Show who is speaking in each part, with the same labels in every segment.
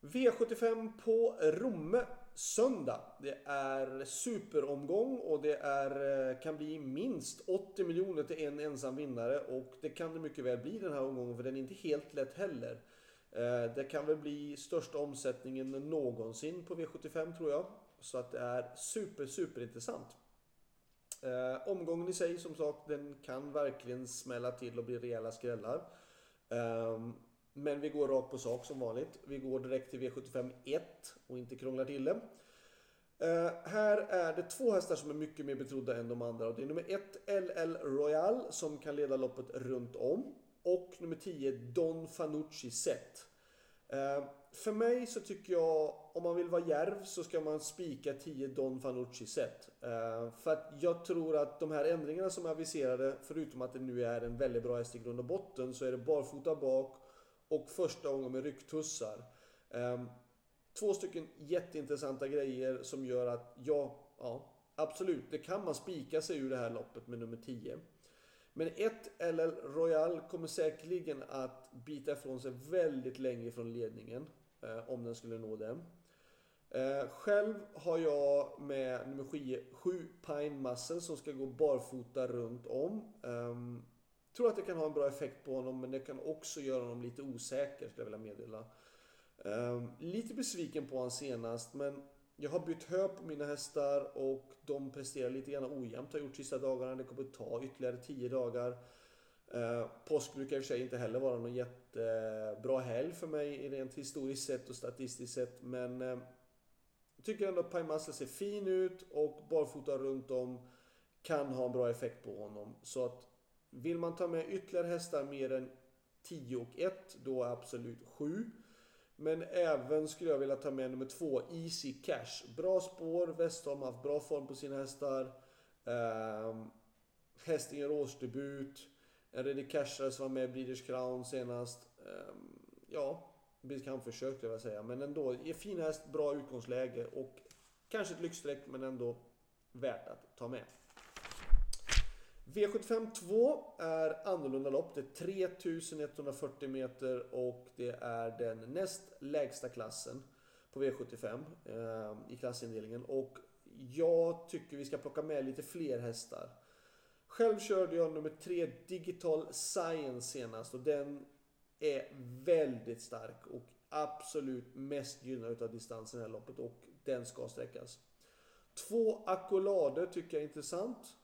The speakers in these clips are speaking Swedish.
Speaker 1: V75 på Romme söndag. Det är superomgång och det är, eh, kan bli minst 80 miljoner till en ensam vinnare. Och det kan det mycket väl bli den här omgången för den är inte helt lätt heller. Eh, det kan väl bli största omsättningen någonsin på V75 tror jag. Så att det är super, super intressant. Eh, omgången i sig som sagt, den kan verkligen smälla till och bli rejäla skrällar. Ehm, men vi går rakt på sak som vanligt. Vi går direkt till V75 1 och inte krånglar till det. Uh, här är det två hästar som är mycket mer betrodda än de andra. Och det är nummer 1 LL Royal som kan leda loppet runt om. Och nummer 10 Don Fanucci Set. Uh, för mig så tycker jag, om man vill vara järv så ska man spika 10 Don Fanucci Set. Uh, för att jag tror att de här ändringarna som är aviserade, förutom att det nu är en väldigt bra häst i grund och botten, så är det barfota bak och första gången med rycktussar. Ehm, två stycken jätteintressanta grejer som gör att ja, ja, absolut, det kan man spika sig ur det här loppet med nummer 10. Men ett LL Royal kommer säkerligen att bita ifrån sig väldigt länge från ledningen. Eh, om den skulle nå den. Eh, själv har jag med nummer 7 Pine Muscle som ska gå barfota runt om. Ehm, Tror att det kan ha en bra effekt på honom men det kan också göra honom lite osäker skulle jag vilja meddela. Um, lite besviken på honom senast men jag har bytt hö på mina hästar och de presterar lite grann ojämnt har gjort sista dagarna. Det kommer att ta ytterligare 10 dagar. Uh, påsk brukar i och för sig inte heller vara någon jättebra helg för mig rent historiskt sett och statistiskt sett men uh, jag tycker ändå att Pajmassa ser fin ut och barfota runt om kan ha en bra effekt på honom. Så att vill man ta med ytterligare hästar mer än 10 och 1, då är absolut 7. Men även skulle jag vilja ta med nummer 2, Easy Cash. Bra spår, Westholm har haft bra form på sina hästar. Eh, häst i en årsdebut. En Ready Cashare som var med i Breeders Crown senast. Eh, ja, Breeders Crown-försök skulle jag vilja säga. Men ändå, är fin häst, bra utgångsläge och kanske ett lyxstreck men ändå värt att ta med. V75 2 är annorlunda lopp. Det är 3140 meter och det är den näst lägsta klassen på V75 eh, i klassindelningen. Och jag tycker vi ska plocka med lite fler hästar. Själv körde jag nummer 3 Digital Science senast och den är väldigt stark och absolut mest gynnad av distansen i det här loppet och den ska sträckas. Två Accolade tycker jag är intressant.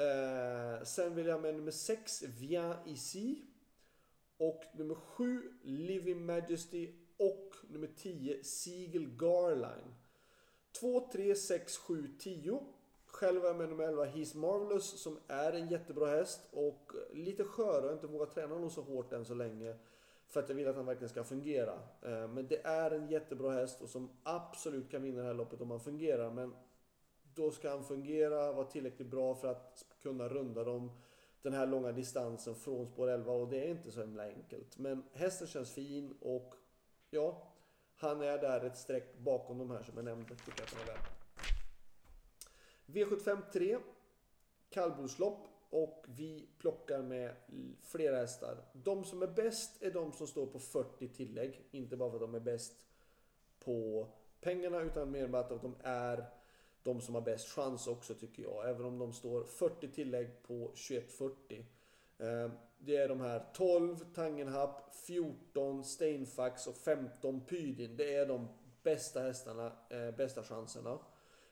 Speaker 1: Eh, sen vill jag med nummer 6, Vien Ici. Och nummer 7, Living Majesty. Och nummer 10, Siegel Garline. 2, 3, 6, 7, 10. Själv är jag med nummer 11, He's Marvelous, som är en jättebra häst. Och lite skör och inte vågat träna honom så hårt än så länge. För att jag vill att han verkligen ska fungera. Eh, men det är en jättebra häst och som absolut kan vinna det här loppet om han fungerar. Men då ska han fungera, vara tillräckligt bra för att kunna runda dem den här långa distansen från spår 11 och det är inte så himla enkelt. Men hästen känns fin och ja, han är där ett streck bakom de här som jag nämnde. Tycker att är. V75 3. Kallblodslopp och vi plockar med flera hästar. De som är bäst är de som står på 40 tillägg. Inte bara för att de är bäst på pengarna utan mer bara att de är de som har bäst chans också tycker jag. Även om de står 40 tillägg på 21.40. Ehm, det är de här 12 Tangenhap, 14 Steinfax och 15 Pydin. Det är de bästa hästarna, eh, bästa chanserna.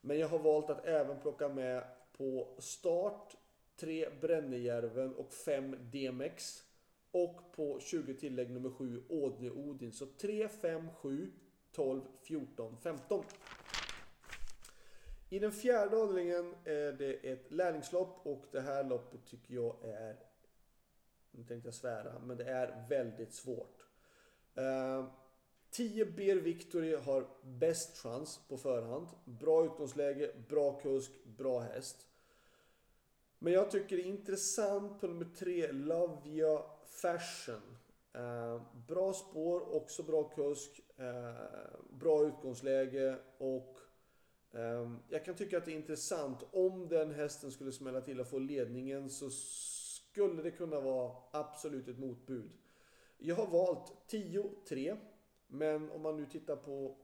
Speaker 1: Men jag har valt att även plocka med på start 3 Brännejärven och 5 DMX. Och på 20 tillägg nummer 7 Ådne Odin. Så 3, 5, 7, 12, 14, 15. I den fjärde avdelningen är det ett lärlingslopp och det här loppet tycker jag är, nu tänkte jag svära, men det är väldigt svårt. Ehm, 10 Beer Victory har bäst chans på förhand. Bra utgångsläge, bra kusk, bra häst. Men jag tycker det är intressant på nummer 3, Lavia Fashion. Ehm, bra spår, också bra kusk, ehm, bra utgångsläge och Ehm, jag kan tycka att det är intressant. Om den hästen skulle smälla till och få ledningen så skulle det kunna vara absolut ett motbud. Jag har valt 10-3 Men om man nu tittar på,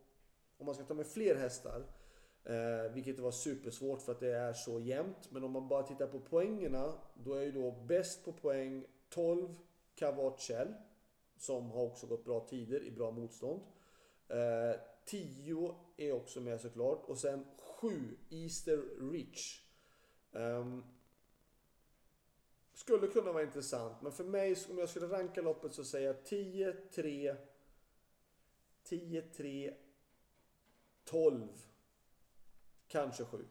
Speaker 1: om man ska ta med fler hästar, eh, vilket var supersvårt för att det är så jämnt. Men om man bara tittar på poängerna, då är ju då bäst på poäng 12 Cavachel, som har också gått bra tider i bra motstånd. Eh, 10 är också med såklart och sen 7 Easter Rich. Um, skulle kunna vara intressant, men för mig om jag skulle ranka loppet så säger jag 10, 3, 10, 3, 12, kanske 7.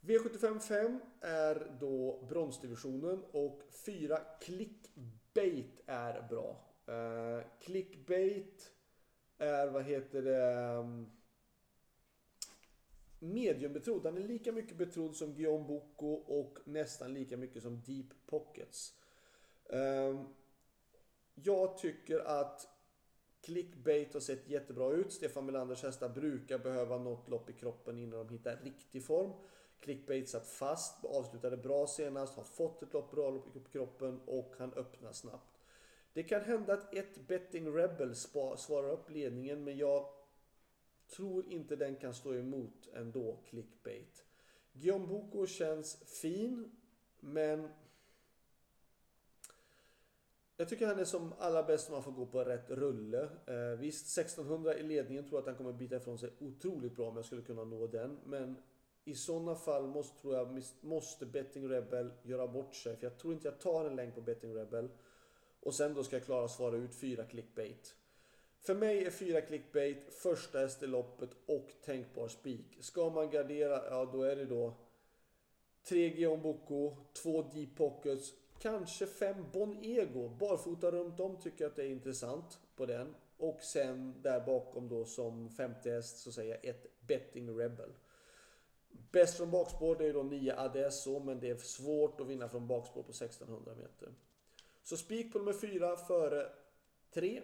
Speaker 1: V75 5 är då bronsdivisionen och 4 clickbait är bra. Uh, clickbait är, vad heter det, um, mediumbetrodd. Han är lika mycket betrodd som Guillaume Bocco och nästan lika mycket som Deep Pockets. Ehm, jag tycker att Clickbait har sett jättebra ut. Stefan Melanders hästar brukar behöva något lopp i kroppen innan de hittar riktig form. Clickbait satt fast, avslutade bra senast, har fått ett lopp bra lopp i kroppen och han öppnar snabbt. Det kan hända att ett Betting Rebel svarar upp ledningen men jag tror inte den kan stå emot ändå clickbait. Guillaume Boko känns fin men jag tycker han är som allra bäst om man får gå på rätt rulle. Eh, visst, 1600 i ledningen tror jag att han kommer bita ifrån sig otroligt bra om jag skulle kunna nå den. Men i sådana fall måste, tror jag, måste Betting Rebel göra bort sig. För jag tror inte jag tar en längd på Betting Rebel. Och sen då ska jag klara att svara ut fyra clickbait. För mig är fyra clickbait första häst i loppet och tänkbar spik. Ska man gardera, ja då är det då 3 Guillaume Boko, 2 Deep Pockets, kanske 5 Bon Ego. Barfota runt om tycker jag att det är intressant på den. Och sen där bakom då som femte häst så säger jag ett Betting Rebel. Bäst från bakspår det är då 9 Adesso men det är svårt att vinna från bakspår på 1600 meter. Så spik på nummer 4 före 3,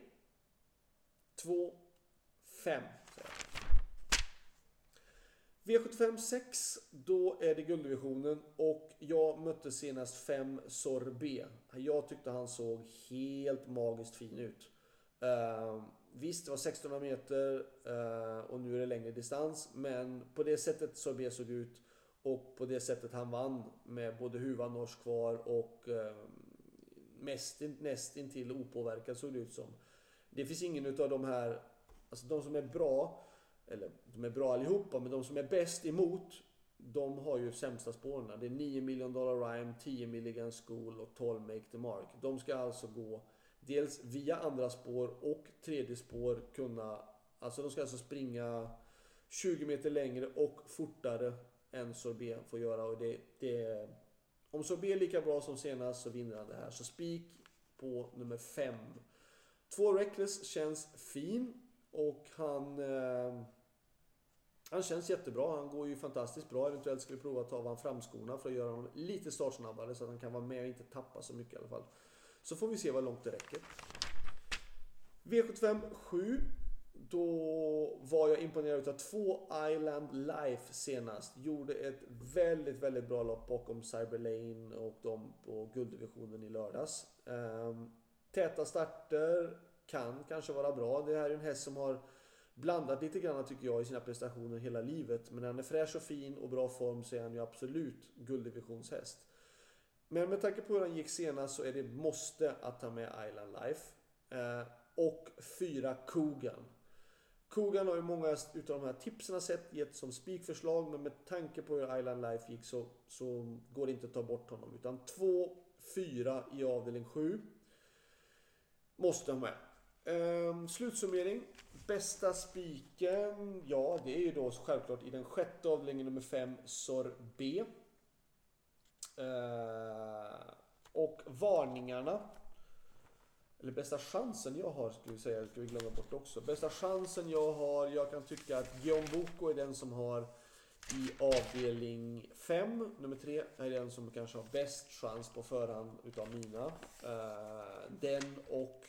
Speaker 1: 2, 5. V75 6, då är det gulddivisionen och jag mötte senast 5 Sorbet. Jag tyckte han såg helt magiskt fin ut. Uh, visst, det var 1600 meter uh, och nu är det längre distans, men på det sättet Sorbet såg ut och på det sättet han vann med både huvan norsk kvar och uh, mest, nästintill opåverkad såg det ut som. Det finns ingen utav de här, alltså de som är bra, eller de är bra allihopa, men de som är bäst emot, de har ju sämsta spåren. Det är 9 million dollar rhyme, 10 milligan school och 12 make the mark. De ska alltså gå dels via andra spår och tredje spår kunna, alltså de ska alltså springa 20 meter längre och fortare än Sorbet får göra. Och det, det, om Sorbet är lika bra som senast så vinner han det här. Så spik på nummer 5. Två Reckless känns fin och han... Eh, han känns jättebra. Han går ju fantastiskt bra. Eventuellt ska vi prova att ta av han framskorna för att göra honom lite startsnabbare så att han kan vara med och inte tappa så mycket i alla fall. Så får vi se vad långt det räcker. V75 7. Då var jag imponerad av två Island Life senast. Gjorde ett väldigt, väldigt bra lopp bakom Cyberlane och de på gulddivisionen i lördags. Ehm, täta starter kan kanske vara bra. Det här är en häst som har blandat lite grann tycker jag i sina prestationer hela livet. Men när han är fräsch och fin och bra form så är han ju absolut gulddivisionshäst. Men med tanke på hur han gick senast så är det måste att ta med Island Life. Ehm, och fyra Kogan. Kogan har ju många utav de här tipsen sett gett som spikförslag men med tanke på hur Island Life gick så, så går det inte att ta bort honom. Utan 2, 4 i avdelning 7 måste han med. Ehm, slutsummering. Bästa spiken, ja det är ju då självklart i den sjätte avdelningen nummer 5, Sor B. Ehm, och varningarna. Eller bästa chansen jag har, skulle vi säga, ska vi glömma bort också. Bästa chansen jag har, jag kan tycka att Guillaume Boko är den som har i avdelning 5, nummer 3, är den som kanske har bäst chans på förhand utav mina. Eh, den och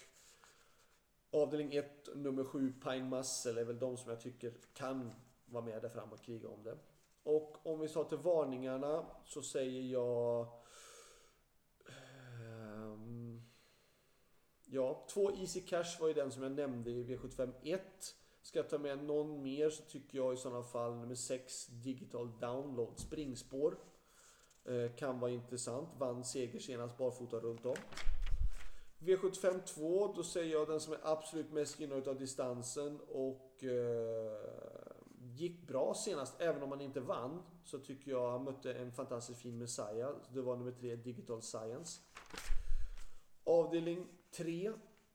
Speaker 1: Avdelning 1, nummer 7, Pine Muscle är väl de som jag tycker kan vara med där fram och kriga om det. Och om vi tar till varningarna så säger jag... Ja, två Easy Cash var ju den som jag nämnde i V75 1. Ska jag ta med någon mer så tycker jag i sådana fall nummer 6 Digital Download Springspår. Eh, kan vara intressant. Vann seger senast barfota runt om. V75 2, då säger jag den som är absolut mest gynnad av distansen och eh, gick bra senast, även om han inte vann. Så tycker jag han mötte en fantastiskt fin Messiah. Det var nummer 3, Digital Science. Avdelning 3,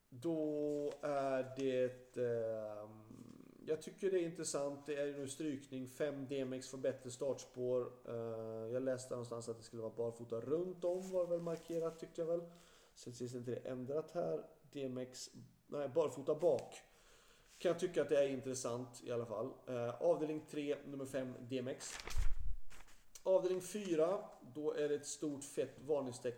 Speaker 1: då är det... Eh, jag tycker det är intressant. Det är nu strykning. 5 DMX får bättre startspår. Eh, jag läste någonstans att det skulle vara barfota runt om var väl markerat tyckte jag väl. Sen ses inte det ändrat här. DMX, nej barfota bak. Kan jag tycka att det är intressant i alla fall. Eh, avdelning 3, nummer 5, DMX. Avdelning 4, då är det ett stort fett varningstecken